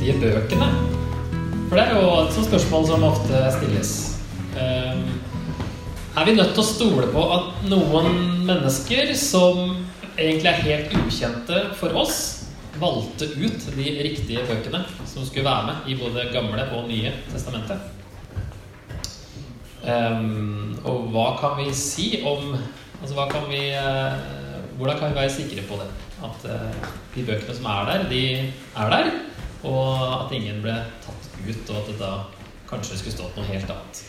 riktige bøkene. For det er jo et sånt spørsmål som ofte stilles. Um, er vi nødt til å stole på at noen mennesker som egentlig er helt ukjente for oss, valgte ut de riktige bøkene som skulle være med i både Gamle og Nye testamentet? Um, og hva kan vi si om Altså hva kan vi uh, Hvordan kan vi være sikre på det? At uh, de bøkene som er der, de er der, og at ingen ble tatt ut, og at det da kanskje skulle stått noe helt annet.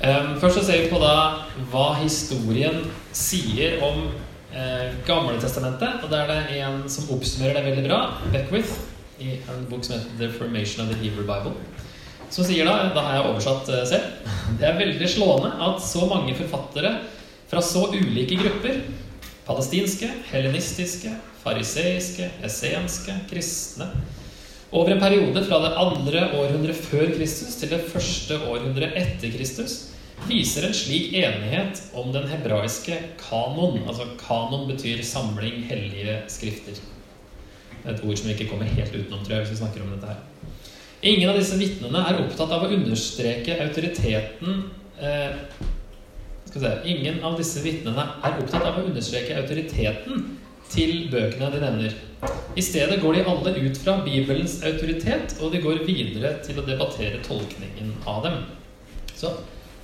Um, først så ser vi på da hva historien sier om eh, Gamletestamentet. Og der er det en som oppsummerer det veldig bra, Beckwith, i en bok som heter The Formation of the Hebrew Bible. Som sier da, da har jeg oversatt eh, selv, det er veldig slående at så mange forfattere fra så ulike grupper palestinske, helenistiske, fariseiske, essenske, kristne over en periode fra det andre århundret før Kristus til det første århundret etter Kristus viser en slik enighet om den hebraiske kanon. Altså kanon betyr samling hellige skrifter. Et ord som vi ikke kommer helt utenom, tror jeg, hvis vi snakker om dette her. Ingen av disse vitnene er opptatt av å understreke autoriteten eh, Ingen av disse vitnene er opptatt av å understreke autoriteten til bøkene de nevner. I stedet går de alle ut fra Bibelens autoritet, og de går videre til å debattere tolkningen av dem. Så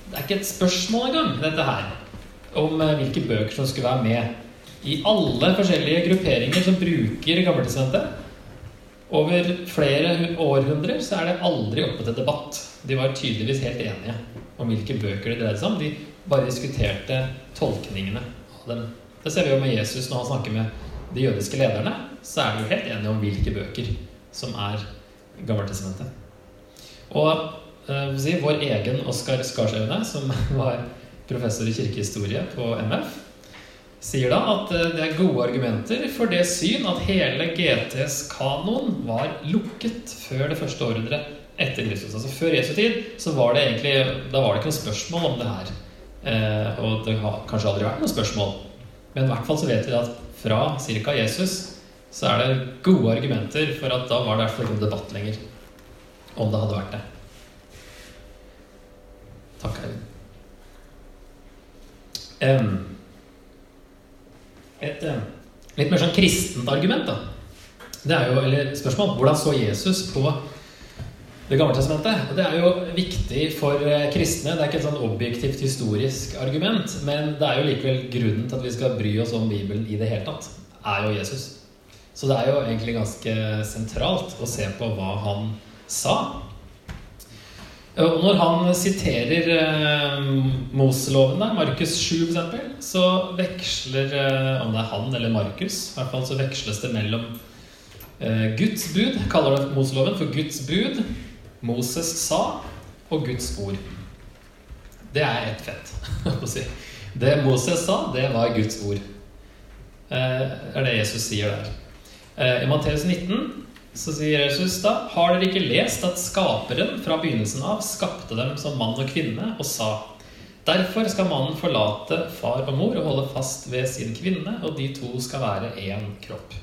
det er ikke et spørsmål engang, dette her, om eh, hvilke bøker som skulle være med. I alle forskjellige grupperinger som bruker Gammeltestamentet, over flere århundrer, så er det aldri oppe til debatt. De var tydeligvis helt enige om hvilke bøker det dreide seg om. De bare diskuterte tolkningene av dem. Det ser vi jo med Jesus når han snakker med de jødiske lederne. Så er de jo helt enige om hvilke bøker som er Gammeltestamentet. Og Eh, si, vår egen Oskar Skarsaune, som var professor i kirkehistorie på MF, sier da at eh, det er gode argumenter for det syn at hele GTs kanon var lukket før det første århundret etter Kristus. Altså Før Jesu tid så var det egentlig da var det ikke noe spørsmål om det her. Eh, og det har kanskje aldri vært noe spørsmål. Men i hvert fall så vet vi at fra ca. Jesus så er det gode argumenter for at da var det i hvert debatt lenger om det hadde vært det. Takk, Eivind. Et litt mer sånn kristent argument, da. Det er jo, eller spørsmål Hvordan så Jesus på Det gamle testamentet? Det er jo viktig for eh, kristne. Det er ikke et sånn objektivt historisk argument, men det er jo likevel grunnen til at vi skal bry oss om Bibelen i det hele tatt, er jo Jesus. Så det er jo egentlig ganske sentralt å se på hva han sa. Og når han siterer eh, Moseloven, Markus 7 f.eks., så veksler eh, Om det er han eller Markus, i hvert fall så veksles det mellom eh, Guds bud, kaller det Moseloven for Guds bud, Moses sa, og Guds ord. Det er ett fett å si. Det Moses sa, det var Guds ord. Det er det Jesus sier der. Eh, I Matteus 19 så sier Jesus da Har dere ikke lest at Skaperen fra begynnelsen av skapte dem som mann og kvinne, og sa Derfor skal mannen forlate far og mor og holde fast ved sin kvinne, og de to skal være én kropp.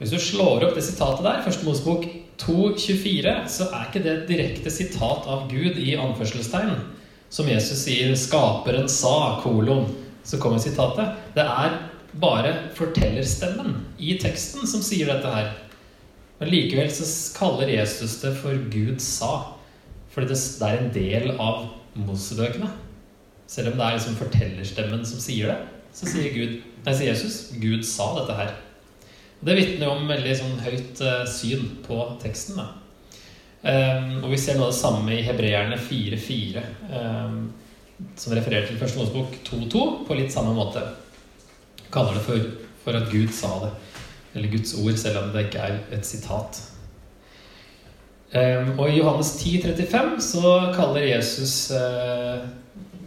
Hvis du slår opp det sitatet der, første Mosebok 2,24, så er ikke det et direkte sitat av Gud i anførselstegn. Som Jesus sier 'Skaperen sa', kolon. Så kommer sitatet. Det er bare fortellerstemmen i teksten som sier dette her. Men likevel så kaller Jesus det for Gud sa. Fordi det, er en del av Mosebøkene. Selv om det er liksom fortellerstemmen som sier det, så sier, Gud, nei, sier Jesus Gud sa dette her. Det vitner om veldig sånn høyt uh, syn på teksten. Um, og vi ser noe av det samme i Hebreerne 4.4, um, som refererer til første Mosebok 2.2 på litt samme måte. Kaller det for, for at Gud sa det eller Guds ord, selv om det ikke er et sitat. Ehm, og i Johannes 10, 35 så kaller Jesus eh,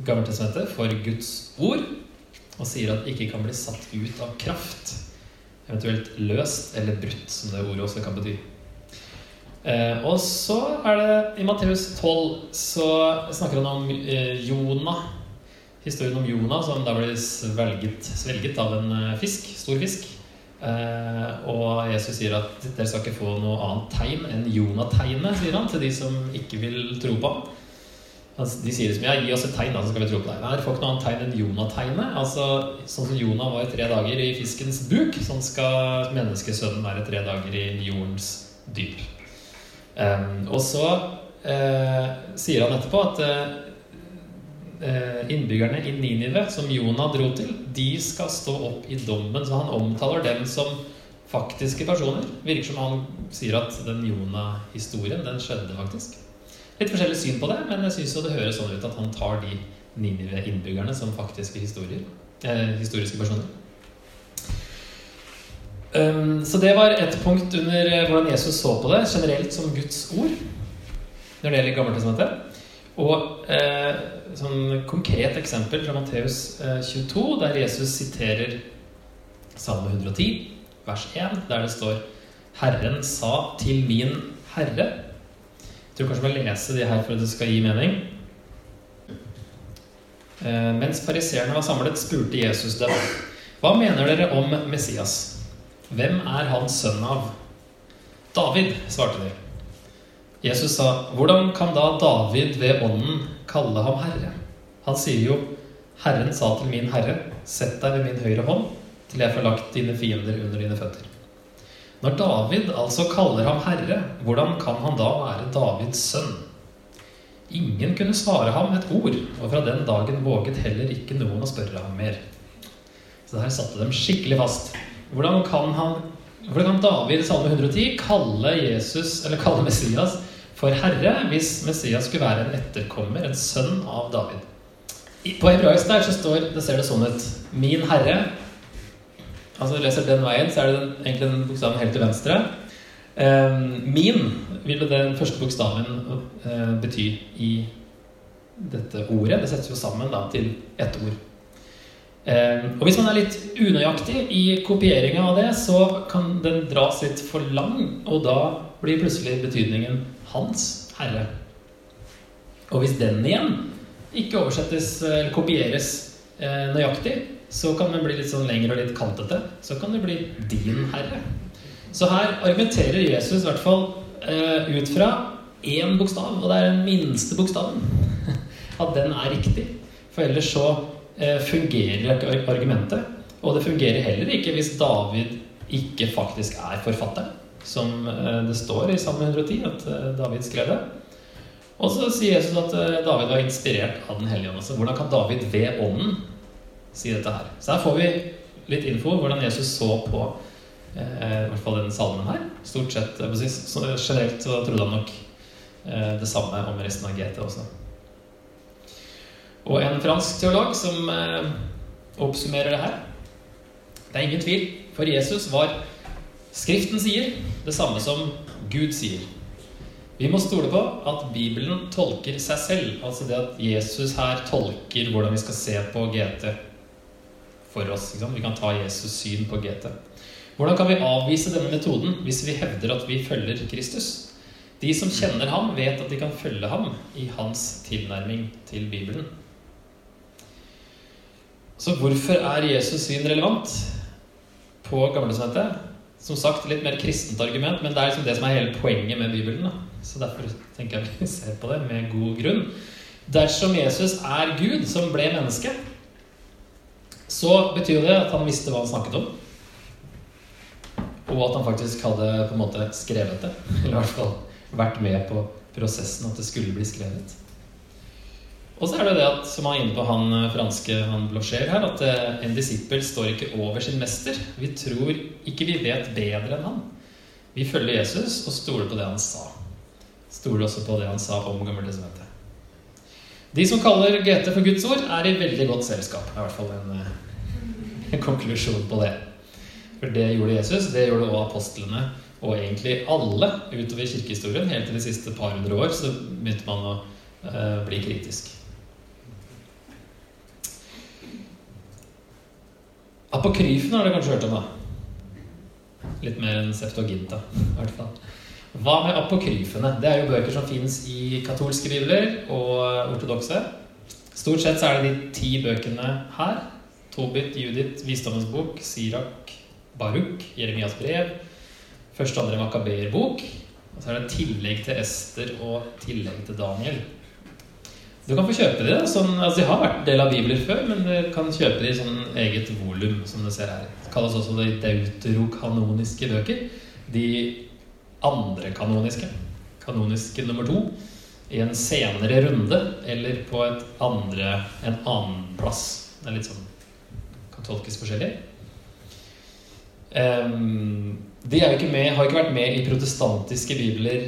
Gammeltestamentet for Guds ord, og sier at det ikke kan bli satt ut av kraft, eventuelt løst eller brutt, som det ordet også kan bety. Eh, og så er det i Matteus 12 så snakker han om eh, Jonah. Historien om Jonah som da blir svelget, svelget av en fisk, stor fisk. Eh, og Jesus sier at dere skal ikke få noe annet tegn enn Jonah-tegnet, sier han til de som ikke vil tro på ham. Altså, de sier liksom ja, gi oss et tegn, da, så skal vi tro på deg. Nei, dere får ikke noe annet tegn enn Jonah-tegnet. Altså, sånn som Jonah var i tre dager i fiskens buk, sånn skal menneskesønnen være tre dager i jordens dyp. Um, og så uh, sier han etterpå at uh, innbyggerne i Ninive, som Jonah dro til, de skal stå opp i dommen. Så han omtaler dem som faktiske personer. Virker som han sier at den Jonah-historien, den skjedde faktisk. Litt forskjellig syn på det, men jeg syns det høres sånn ut at han tar de Ninive-innbyggerne som faktiske historier, eh, historiske personer. Um, så det var et punkt under eh, hvordan Jesus så på det generelt som Guds ord når det gjelder Gammeltestamentet. Og eh, konkret eksempel fra Matteus eh, 22, der Jesus siterer Salme 110, vers 1, der det står Herren sa til min Herre jeg tror kanskje vi må lese de her for at det skal gi mening. Eh, mens fariseerne var samlet, spurte Jesus dem. Hva mener dere om Messias? Hvem er han sønn av? David, svarte de. Jesus sa, hvordan kan da David ved ånden kalle ham herre? Han sier jo, Herren sa til min herre, sett deg ved min høyre hånd, til jeg får lagt dine fiender under dine føtter. Når David altså kaller ham herre, hvordan kan han da være Davids sønn? Ingen kunne svare ham et ord, og fra den dagen våget heller ikke noen å spørre ham mer. Så der satte dem skikkelig fast. Hvordan kan, han, hvordan kan David i Salme 110 kalle Jesus, kalle Messias for herre hvis Messias skulle være en etterkommer, en sønn av David? På hebraisk der så står, det ser det sånn ut Min herre Altså når du leser den veien, så er det den, egentlig den bokstaven helt til venstre. Eh, min vil den første bokstaven eh, bety i dette ordet. Det settes jo sammen da, til ett ord. Eh, og hvis man er litt unøyaktig i kopieringa av det, så kan den dras litt for lang, og da blir plutselig betydningen 'hans herre'. Og hvis den igjen ikke oversettes eller kopieres uh, nøyaktig, så kan den bli litt sånn lengre og litt kantete. Så kan det bli 'din herre'. Så her argumenterer Jesus i hvert fall uh, ut fra én bokstav, og det er den minste bokstaven. At den er riktig. For ellers så uh, fungerer ikke argumentet. Og det fungerer heller ikke hvis David ikke faktisk er forfatter, som uh, det står i Salme 110 at David skrev det. Og så sier Jesus at David var inspirert av Den hellige ånd. Hvordan kan David ved ånden si dette her. Så her får vi litt info hvordan Jesus så på eh, i hvert fall denne salmen her. Stort sett, så Generelt så trodde han nok eh, det samme om resten av GT også. Og en fransk teolog som eh, oppsummerer det her. Det er ingen tvil, for Jesus var Skriften sier det samme som Gud sier. Vi må stole på at Bibelen tolker seg selv. Altså det at Jesus her tolker hvordan vi skal se på GT for oss. Vi kan ta Jesus' syn på GT. Hvordan kan vi avvise denne metoden hvis vi hevder at vi følger Kristus? De som kjenner ham, vet at de kan følge ham i hans tilnærming til Bibelen. Så hvorfor er Jesus' syn relevant på Gamletestamentet? Som sagt, litt mer kristent argument, men det er liksom det som er hele poenget med Bibelen. Da. Så derfor tenker jeg vi ser på det med god grunn. Dersom Jesus er Gud som ble menneske, så betyr det at han visste hva han snakket om. Og at han faktisk hadde på en måte skrevet det. Eller i hvert fall vært med på prosessen at det skulle bli skrevet. Og så er det det at, som han er inne på han eh, franske han Blochet her, at eh, en disippel står ikke over sin mester. Vi tror ikke vi vet bedre enn han. Vi følger Jesus og stoler på det han sa. Stoler også på det han sa om Gammeltestamentet. De som kaller GT for Guds ord, er i veldig godt selskap. Det er i hvert fall en, eh, en konklusjon på det. For det gjorde Jesus, det gjorde også apostlene. Og egentlig alle utover kirkehistorien. Helt til de siste par hundre år så begynte man å uh, bli kritisk. Apokryfen har dere kanskje hørt om, da? Litt mer enn Septoginta, i hvert fall. Hva med apokryfene? Det er jo bøker som fins i katolske bibler og ortodokse. Stort sett så er det de ti bøkene her. Tobit, Judith, Visdommens bok, Sirak, Baruk, Jeremias brev, første andre Makabeer-bok. Og så er det tillegg til Ester og tillegg til Daniel. Du kan få kjøpe det. Sånn, altså De har vært del av bibler før, men du kan kjøpe det i sånn eget volum, som du ser her. Det kalles også de deuterokanoniske bøker. De andre kanoniske. Kanoniske nummer to. I en senere runde, eller på et andre, en annen plass. Det er litt sånn Kan tolkes forskjellig. Um, de ikke med, har ikke vært med i protestantiske bibler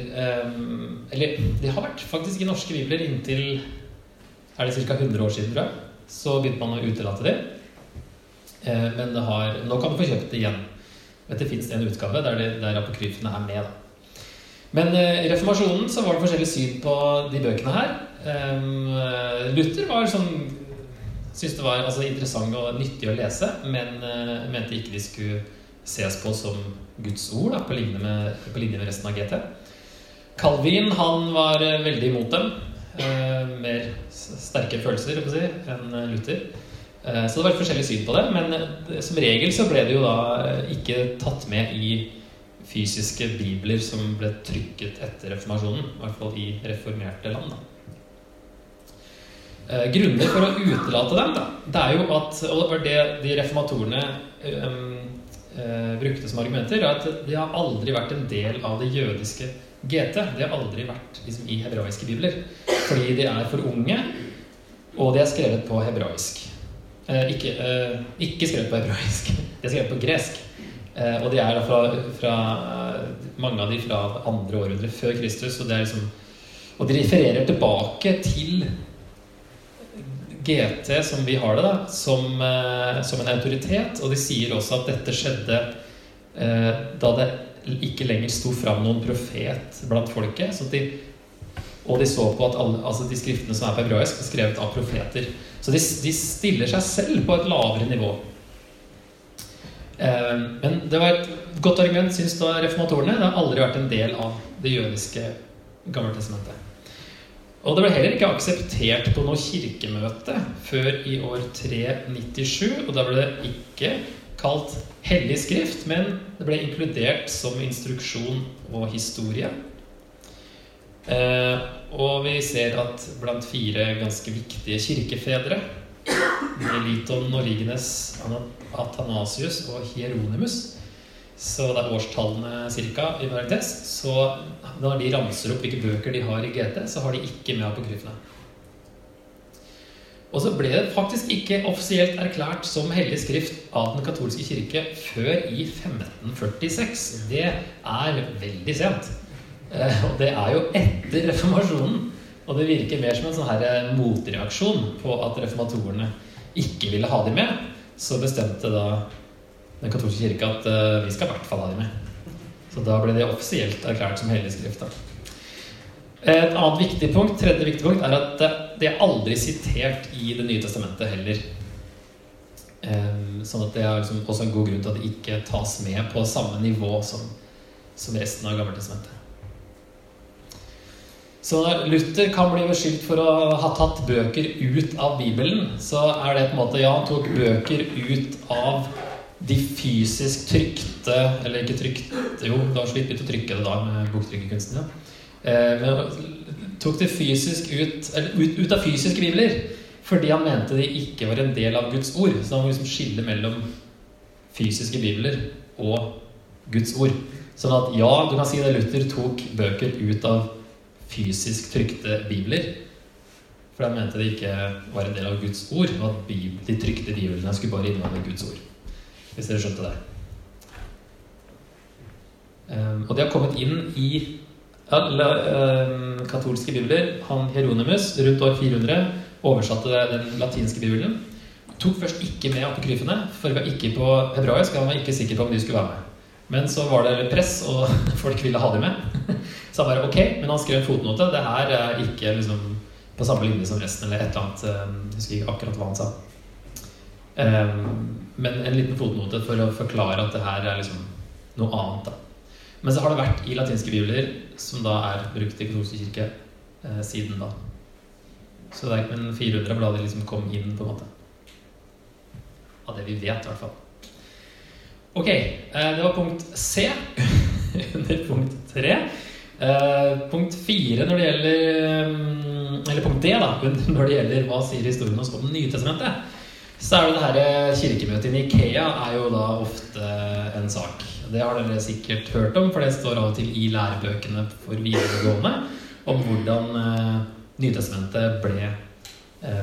um, Eller de har vært faktisk i norske bibler inntil er det ca. 100 år siden, tror jeg. Så begynte man å utelate det. Uh, men det har, nå kan du få kjøpt det igjen. Det fins en utgave der, det, der apokryfene er med. Da. Men eh, i reformasjonen så var det forskjellig syn på de bøkene her. Eh, Luther var sånn syntes det var altså, interessant og nyttig å lese, men mente ikke de skulle ses på som Guds ord, da, på, linje med, på linje med resten av GT. Calvin han var veldig imot dem. Eh, mer sterke følelser si, enn Luther. Eh, så det var et forskjellig syn på det. Men eh, som regel så ble det jo da ikke tatt med i fysiske bibler som ble trykket etter reformasjonen. I hvert fall i reformerte land. da. Grunner for å utelate dem, da, det er jo at Og det var det de reformatorene um, uh, brukte som argumenter, at de har aldri vært en del av det jødiske GT. De har aldri vært liksom, i hebraiske bibler fordi de er for unge, og de er skrevet på hebraisk. Eh, ikke, eh, ikke, skrevet på hebraisk, de er skrevet på gresk. Eh, og de er da fra, fra, mange av de fra andre århundre før Kristus. Og, liksom, og, de refererer tilbake til GT, som vi har det, da, som, eh, som en autoritet. Og de sier også at dette skjedde eh, da det ikke lenger sto fram noen profet blant folket. de og de så på at alle, altså de skriftene som er på hebraisk, er skrevet av profeter. Så de, de, stiller seg selv på et lavere nivå. Eh, men det var et godt argument, syns da reformatorene. Det har aldri vært en del av det jødiske Gammeltestamentet. Og det ble heller ikke akseptert på noe kirkemøte før i år 397. Og da ble det ikke kalt hellig skrift, men det ble inkludert som instruksjon og historie. Eh, og vi ser at blant fire ganske viktige kirkefedre, Meliton, Norigenes, Athanasius og Hieronymus så det er årstallene ca. i parentes. Så når de ramser opp hvilke bøker de har i GT, så har de ikke med apokryfene. Og så ble det faktisk ikke offisielt erklært som hellig skrift av den katolske kirke før i 1546. Det er veldig sent. Eh, og det er jo etter reformasjonen. Og det virker mer som en sånn her eh, motreaksjon på at reformatorene ikke ville ha dem med. Så bestemte da den katolske kirke at uh, vi skal i hvert fall ha dem med. Så da ble det offisielt erklært som hellig skrift. Et annet viktig punkt, tredje viktig punkt er at det er aldri sitert i Det nye testamentet heller. Um, sånn at det er liksom også en god grunn til at det ikke tas med på samme nivå som, som resten av Gammeltestamentet. Så når Luther kan bli beskyldt for å ha tatt bøker ut av Bibelen, så er det på en måte Ja, han tok bøker ut av de fysisk trykte Eller ikke trykte Jo, det var så vidt begynt å trykke det da med boktrykkerkunsten. Ja. Eh, men tok det fysisk ut, eller ut, ut av fysiske bibler fordi han mente de ikke var en del av Guds ord. Så han må liksom skille mellom fysiske bibler og Guds ord. Sånn at ja, du kan si det Luther tok bøker ut av fysisk trykte bibler. For de mente det ikke var en del av Guds ord, og at de trykte biblene skulle bare inneholde Guds ord. Hvis dere skjønte det. Um, og de har kommet inn i alle um, katolske bibler. Han Hieronymus rundt år 400 oversatte den latinske bibelen. Tok først ikke med apokryfene, for vi var ikke på hebraisk. Han var ikke sikker på om de skulle være med. Men så var det press, og folk ville ha dem med. Så han bare ok, men han skrev en fotnote. Det her er ikke liksom, på samme linje som resten, eller et eller annet. Eh, jeg husker ikke akkurat hva han sa. Um, men en liten fotnote for å forklare at det her er liksom noe annet. da. Men så har det vært i latinske bibler, som da er brukt i katolske kirke eh, siden da. Så det er ikke men 400 blader de liksom kom inn, på en måte. Av det vi vet, i hvert fall. Ok, eh, det var punkt C under punkt 3. Eh, punkt 4 når det gjelder mm, Eller punkt D, da, når det gjelder hva sier historien oss om Nytestamentet, så er det det her kirkemøtet i Nikea er jo da ofte en sak. Det har dere sikkert hørt om, for det står av og til i lærebøkene for videregående om hvordan eh, Nytestamentet ble Eh,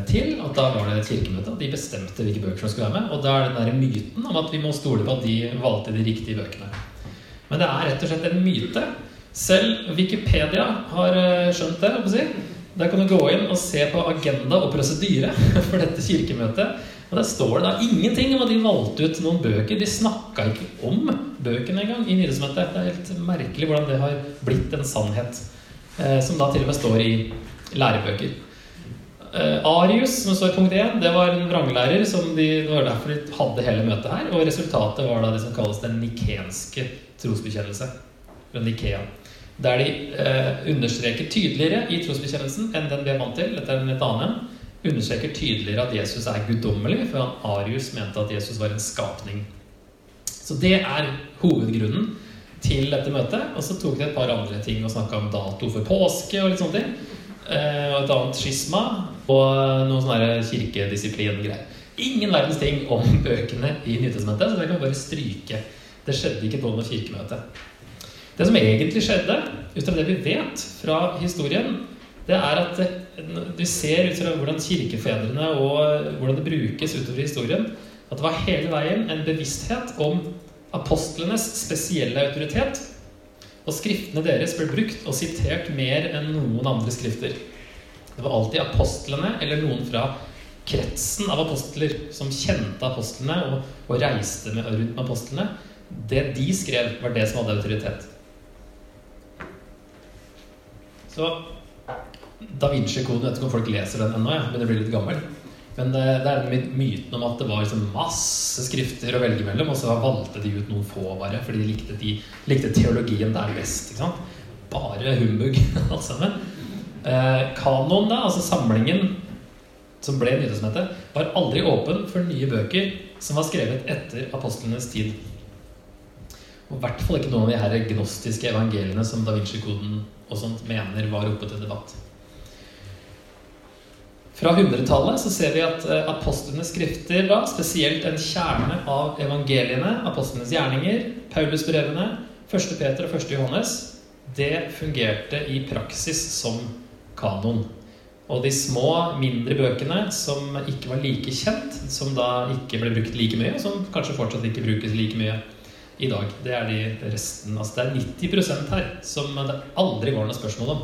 til at da var det et kirkemøte, og de bestemte hvilke bøker som skulle være med. Og da er det den der myten om at vi må stole på at de valgte de riktige bøkene. Men det er rett og slett en myte. Selv Wikipedia har eh, skjønt det. Si. Der kan du gå inn og se på agenda og prosedyre for dette kirkemøtet. Og der står det da ingenting om at de valgte ut noen bøker. De snakka ikke om bøkene engang i Nyhetsmøtet. Det er helt merkelig hvordan det har blitt en sannhet. Eh, som da til og med står i lærebøker. Uh, Arius, som står i punkt 1, det var en vranglærer. Som de, det var derfor de hadde hele møtet her. Og resultatet var da det som kalles den nikenske trosbekjennelse. Fra Nikea. Der de uh, understreker tydeligere i trosbekjennelsen enn den vi er vant til. Dette er litt annen Understreker tydeligere at Jesus er guddommelig, for Arius mente at Jesus var en skapning. Så det er hovedgrunnen til dette møtet. Og så tok de et par andre ting og snakka om dato for påske og litt sånne ting. Uh, og et annet skisma og noen sånne kirkedisiplin-greier. Ingen verdens ting om bøkene i Nytestamentet, så det kan vi bare stryke. Det skjedde ikke på noe kirkemøte. Det som egentlig skjedde, ut fra det vi vet fra historien, det er at du ser ut fra hvordan kirkefedrene og hvordan det brukes utover historien, at det var hele veien en bevissthet om apostlenes spesielle autoritet. Og skriftene deres ble brukt og sitert mer enn noen andre skrifter. Det var alltid apostlene eller noen fra kretsen av apostler som kjente apostlene og, og reiste med, rundt med apostlene. Det de skrev, var det som hadde autoritet. Så Da Vinci-koden Jeg vet ikke om folk leser den ennå, jeg begynner å bli litt gammel. Men det, det er den myten om at det var liksom masse skrifter å velge mellom, og så valgte de ut noen få bare, fordi de likte, de likte teologien der best. Bare humbug, alt sammen. Eh, kanon, da, altså samlingen som ble Nytestamentet, var aldri åpen for nye bøker som var skrevet etter apostlenes tid. Og I hvert fall ikke noen av de her gnostiske evangeliene som Da Vinci-koden og sånt mener var oppe til debatt. Fra 100-tallet så ser vi at eh, apostlenes skrifter, da, spesielt en kjerne av evangeliene, apostlenes gjerninger, Paulusbrevene, 1. Peter og 1. Johannes, det fungerte i praksis som kanon. Og de små, mindre bøkene som ikke var like kjent, som da ikke ble brukt like mye, og som kanskje fortsatt ikke brukes like mye i dag, det er de resten. Altså det er 90% her som det aldri går noe spørsmål om.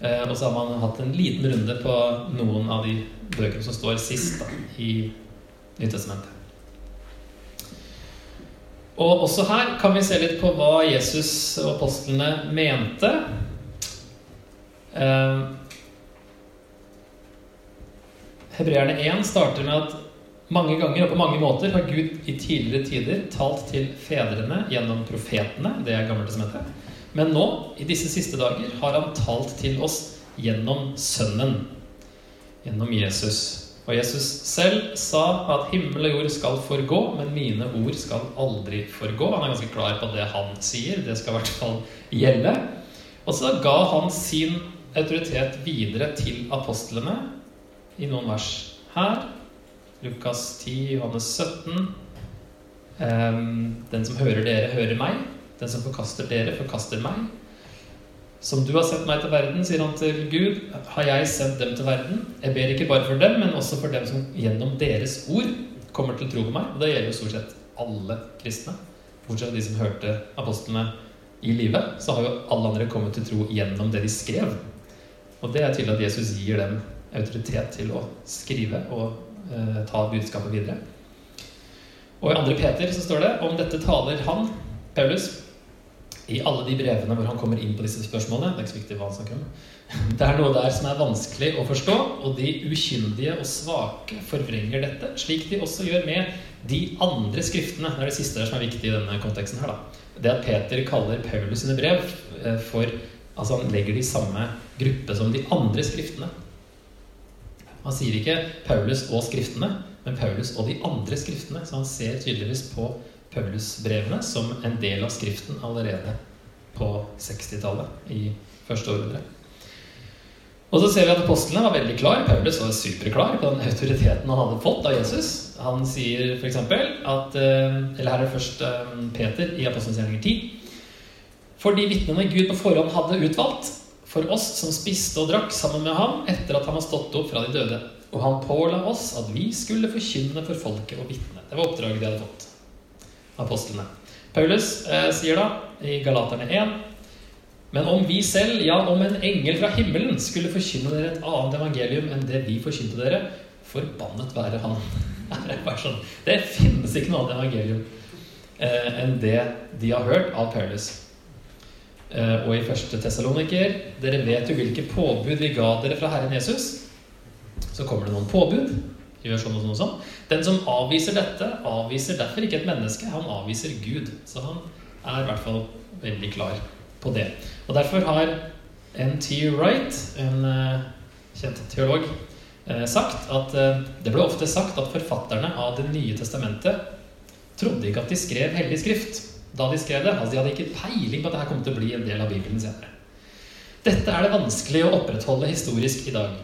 Eh, og så har man hatt en liten runde på noen av de bøkene som står sist da, i Nytestamentet. Og også her kan vi se litt på hva Jesus og apostlene mente. Eh, Hebreerne 1 starter med at mange ganger og på mange måter har Gud i tidligere tider talt til fedrene gjennom profetene. Det er Gammeltestamentet. Men nå, i disse siste dager, har han talt til oss gjennom Sønnen. Gjennom Jesus. Og Jesus selv sa at himmel og jord skal forgå, men mine ord skal aldri forgå. Han er ganske klar på det han sier. Det skal i hvert fall gjelde. Og så ga han sin autoritet videre til apostlene i noen vers her. Lukas 10, Johannes 17. Den som hører dere, hører meg. Den som forkaster dere, forkaster meg. Som du har sendt meg til verden, sier han til Gud, har jeg sendt dem til verden. Jeg ber ikke bare for dem, men også for dem som gjennom deres ord kommer til å tro på meg. Og det gjelder jo stort sett alle kristne. Bortsett fra de som hørte apostlene i livet, så har jo alle andre kommet til tro gjennom det de skrev. Og det er tydelig at Jesus gir dem autoritet til å skrive og eh, ta budskapet videre. Og i 2. Peter så står det om dette taler han, Paulus, i alle de brevene hvor han kommer inn på disse spørsmålene. Det er ikke så viktig hva han snakker om. Det er noe der som er vanskelig å forstå, og de ukyndige og svake forvrenger dette, slik de også gjør med de andre skriftene. Det er det siste som er viktig i denne konteksten her. da. Det at Peter kaller Paulus sine brev eh, for Altså han legger det i samme gruppe som de andre skriftene. Han sier ikke Paulus og skriftene, men Paulus og de andre skriftene. Så han ser tydeligvis på Paulus-brevene som en del av Skriften allerede på 60-tallet i første århundre. Og så ser vi at apostlene var veldig klar. Paulus var superklar på den autoriteten han hadde fått av Jesus. Han sier f.eks. at eh, Eller her er det først eh, Peter i Apostelens gjerninger 10. For de vitnene Gud på forhånd hadde utvalgt, for oss som spiste og drakk sammen med ham etter at han var stått opp fra de døde. Og han påla oss at vi skulle forkynne for folket og vitne. Det var oppdraget de hadde fått. Apostlene. Paulus eh, sier da i Galaterne 1 men om vi selv, ja, om en engel fra himmelen, skulle forkynne dere et annet evangelium enn det vi forkynte dere, forbannet være han. Sånn. det finnes ikke noe annet evangelium eh, enn det de har hørt av Paulus. Eh, og i første Tessaloniker Dere vet jo hvilke påbud vi ga dere fra Herren Jesus. Så kommer det noen påbud. Gjør sånn og sånn og sånn. Den som avviser dette, avviser derfor ikke et menneske. Han avviser Gud. Så han er i hvert fall veldig klar på det. Og Derfor har N.T. Wright, en uh, kjent teolog, uh, sagt at det ble ofte sagt at forfatterne av Det nye testamentet trodde ikke at de skrev hellig skrift da de skrev det. Altså De hadde ikke peiling på at dette kom til å bli en del av Bibelen senere. Dette er det vanskelig å opprettholde historisk i dag.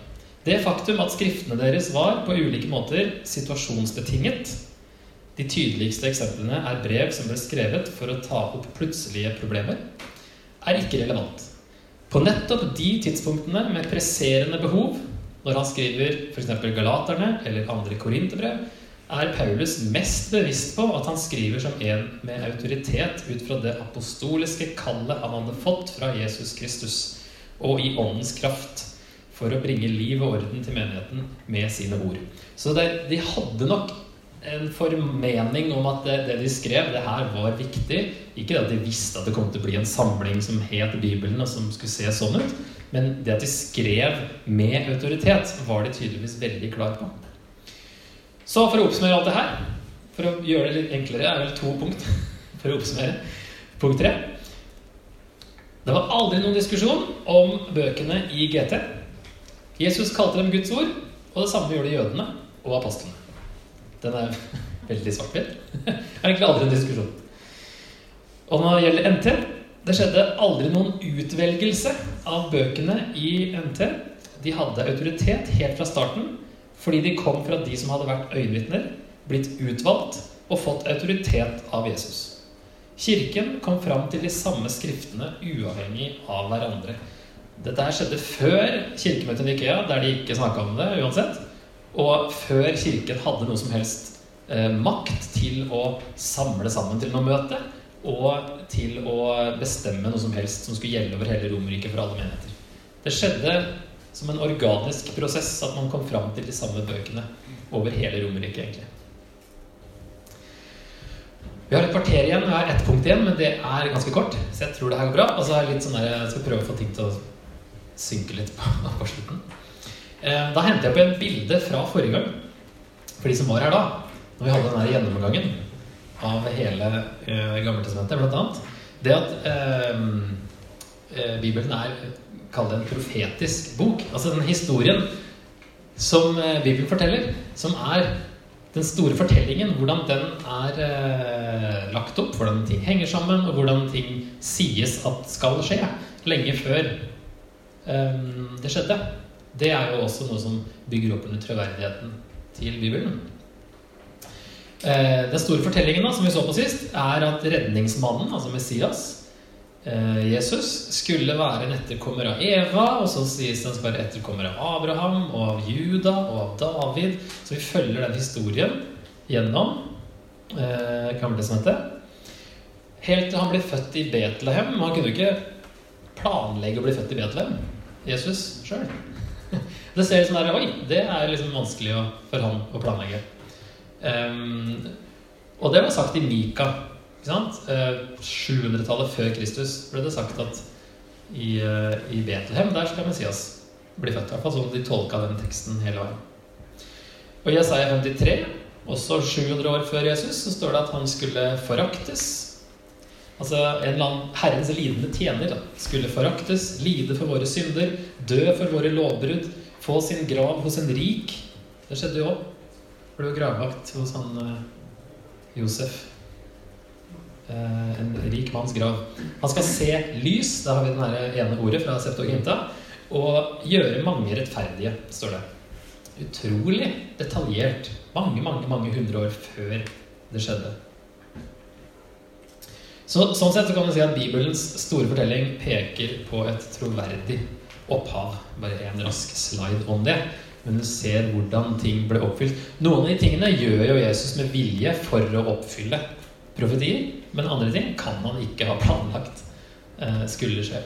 Det faktum at skriftene deres var på ulike måter situasjonsbetinget De tydeligste eksemplene er brev som ble skrevet for å ta opp plutselige problemer er ikke relevant. På nettopp de tidspunktene med presserende behov, når han skriver f.eks. Galaterne eller andre korinterbrev, er Paulus mest bevisst på at han skriver som en med autoritet ut fra det apostoliske kallet han hadde fått fra Jesus Kristus, og i åndens kraft, for å bringe liv og orden til menigheten med sine ord. Så det, de hadde nok en formening om at det, det, de skrev, det her var viktig. Ikke at de visste at det kom til å bli en samling som het Bibelen, og som skulle se sånn ut. Men det at de skrev med autoritet, var de tydeligvis veldig klar på. Så for å oppsummere alt det her, for å gjøre det litt enklere, er vel to punkt for å oppsummere. Punkt tre. Det var aldri noen diskusjon om bøkene i GT. Jesus kalte dem Guds ord, og det samme gjorde jødene og apostlene. Den er veldig svart-hvitt. Det er egentlig aldri en diskusjon. Og når det gjelder NT Det skjedde aldri noen utvelgelse av bøkene i NT. De hadde autoritet helt fra starten fordi de kom fra de som hadde vært øyenvitner, blitt utvalgt og fått autoritet av Jesus. Kirken kom fram til de samme skriftene uavhengig av hverandre. Dette her skjedde før kirkemøtet i Nikea, der de ikke snakka om det uansett. Og før Kirken hadde noe som helst eh, makt til å samle sammen til noe møte, og til å bestemme noe som helst som skulle gjelde over hele Romerriket for alle menigheter. Det skjedde som en organisk prosess at man kom fram til de samme bøkene over hele Romerike, egentlig. Vi har et kvarter igjen, vi har ett punkt igjen, men det er ganske kort. Så jeg tror det her går bra. Og så er litt sånn der, jeg skal prøve å få ting til å synke litt på, på slutten. Eh, da henter jeg på en bilde fra forrige gang, for de som var her da, når vi hadde denne gjennomgangen av hele eh, Gammeltestamentet, annet. Det at eh, eh Bibelen er Kall det en profetisk bok. Altså den historien som Bibelen forteller, som er den store fortellingen, hvordan den er eh, lagt opp, hvordan ting henger sammen, og hvordan ting sies at skal skje, lenge før eh, det skjedde. Det er jo også noe som bygger opp under troverdigheten til Bibelen. Eh, den store fortellingen da, som vi så på sist, er at redningsmannen, altså Messias, eh, Jesus, skulle være en etterkommer av Eva, og så sies han skal være etterkommer av Abraham og av Juda og av David. Så vi følger den historien gjennom eh, Gamletestamentet. Helt til han blir født i Betlehem. Han kunne jo ikke planlegge å bli født i Betlehem, Jesus sjøl. Det ser ut som der, Oi, det er liksom vanskelig for han å planlegge. Um, og det var sagt i Mika. Ikke sant? 700-tallet eh, før Kristus ble det sagt at i, uh, i Betlehem der skal Messias bli født. I hvert fall sånn de tolka den teksten hele veien. Og i Jesaja 53, også 700 år før Jesus, så står det at han skulle foraktes Altså en eller annen Herrens lidende tjener da, skulle foraktes, lide for våre synder, dø for våre lovbrudd, få sin grav hos en rik. Det skjedde jo òg. Ble jo gravvakt hos han uh, Josef. Rikmanns grav. Han skal se lys, da har vi det ene ordet fra Septuaginta, og gjøre mange rettferdige, står det. Utrolig detaljert. Mange, mange, mange hundre år før det skjedde. Så, sånn sett så kan du si at Bibelens store fortelling peker på et troverdig opphav. Bare en rask slide om det. Men du ser hvordan ting ble oppfylt. Noen av de tingene gjør jo Jesus med vilje for å oppfylle profetier. Men andre ting kan han ikke ha planlagt eh, skulle skje.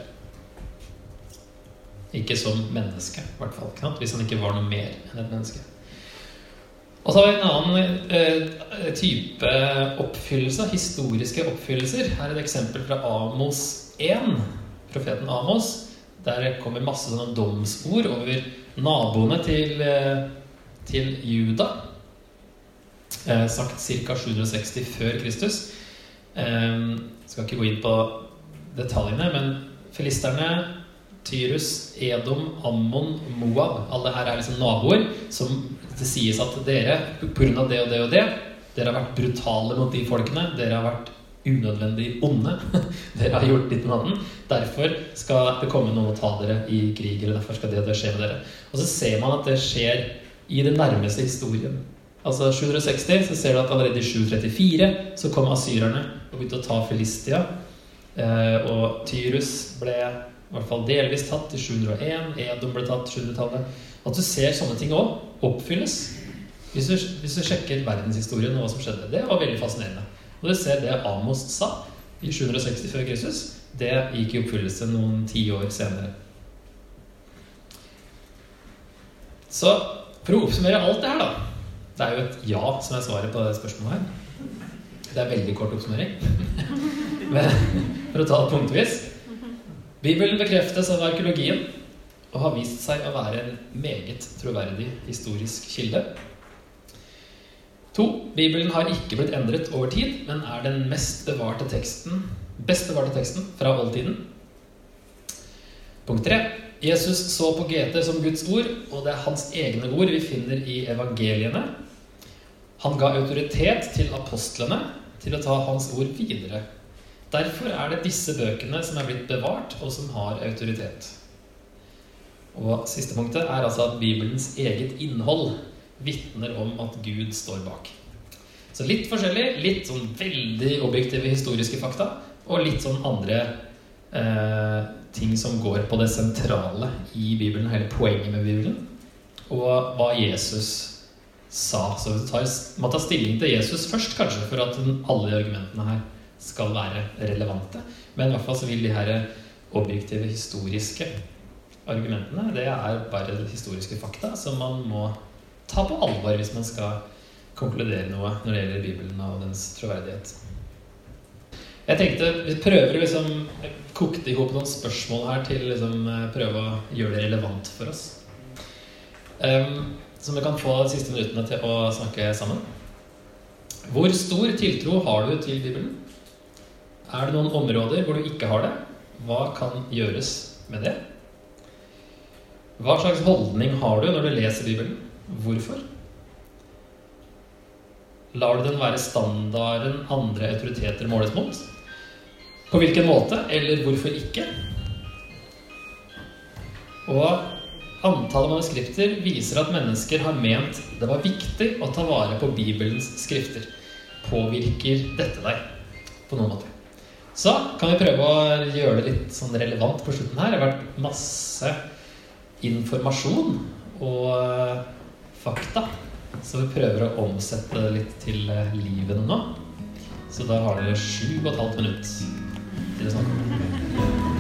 Ikke som menneske, i hvert fall. Hvis han ikke var noe mer enn et menneske. Og så har vi en annen eh, type oppfyllelse, historiske oppfyllelser. Her er et eksempel fra Amos 1, profeten Amos. Der kommer masse sånne domsord over naboene til, eh, til Juda. Sagt ca. 760 før Kristus. Eh, skal ikke gå inn på detaljene, men filisterne, Tyrus, Edom, Ammon, Moab Alle her er liksom naboer som det sies at dere, pga. det og det og det Dere har vært brutale mot de folkene. Dere har vært unødvendig onde. dere har gjort ditt og datten. Derfor skal det komme noen og ta dere i krig. Eller derfor skal det det skje med dere. Og så ser man at det skjer i den nærmeste historien. Altså 760 så ser du at allerede i 734 så kom asyrerne og begynte å ta Filistia. Eh, og Tyrus ble i hvert fall delvis tatt i 701. Edom ble tatt i 700-tallet. At du ser sånne ting òg oppfylles. Hvis du, hvis du, sjekker verdenshistorien og hva som skjedde. Det var veldig fascinerende. Og du ser det Amos sa i 760 før Kristus. Det gikk i oppfyllelse noen tiår senere. Så for å oppsummere alt det her, da Det er jo et ja som er svaret på det spørsmålet her. Det er veldig kort oppsummering. Men for å ta det punktvis Bibelen bekreftes av arkeologien og har vist seg å være en meget troverdig historisk kilde. To, Bibelen har ikke blitt endret over tid, men er den mest bevarte teksten, best bevarte teksten fra oldtiden. Punkt tre. Jesus så på GT som Guds ord, og det er hans egne ord vi finner i evangeliene. Han ga autoritet til apostlene til å ta hans ord videre. Derfor er det disse bøkene som er blitt bevart, og som har autoritet. Og siste punktet er altså at Bibelens eget innhold vitner om at Gud står bak. Så litt forskjellig. Litt sånn veldig objektive historiske fakta. Og litt sånn andre eh, ting som går på det sentrale i Bibelen. Hele poenget med Bibelen. Og hva Jesus sa. Så vi tar, må ta stilling til Jesus først, kanskje, for at alle de argumentene her skal være relevante. Men i hvert fall så vil de her objektive, historiske argumentene, det er bare historiske fakta som man må ta på alvor hvis man skal konkludere noe når det gjelder Bibelen og dens troverdighet. Jeg tenkte vi prøver liksom kokte i hop noen spørsmål her til liksom prøve å gjøre det relevant for oss. Um, som vi kan få de siste minuttene til å snakke sammen. Hvor stor tiltro har du til Bibelen? Er det noen områder hvor du ikke har det? Hva kan gjøres med det? Hva slags holdning har du når du leser Bibelen? Hvorfor? Lar du den være standarden andre autoriteter måles mot? På hvilken måte, eller hvorfor ikke? Og antallet manuskripter viser at mennesker har ment det var viktig å ta vare på Bibelens skrifter. Påvirker dette deg på noen måte? Så kan vi prøve å gjøre det litt sånn relevant på slutten her. Det har vært masse informasjon og eh, fakta. Så vi prøver å omsette det litt til livet nå. Så da har dere sju og et halvt minutt til å snakke om.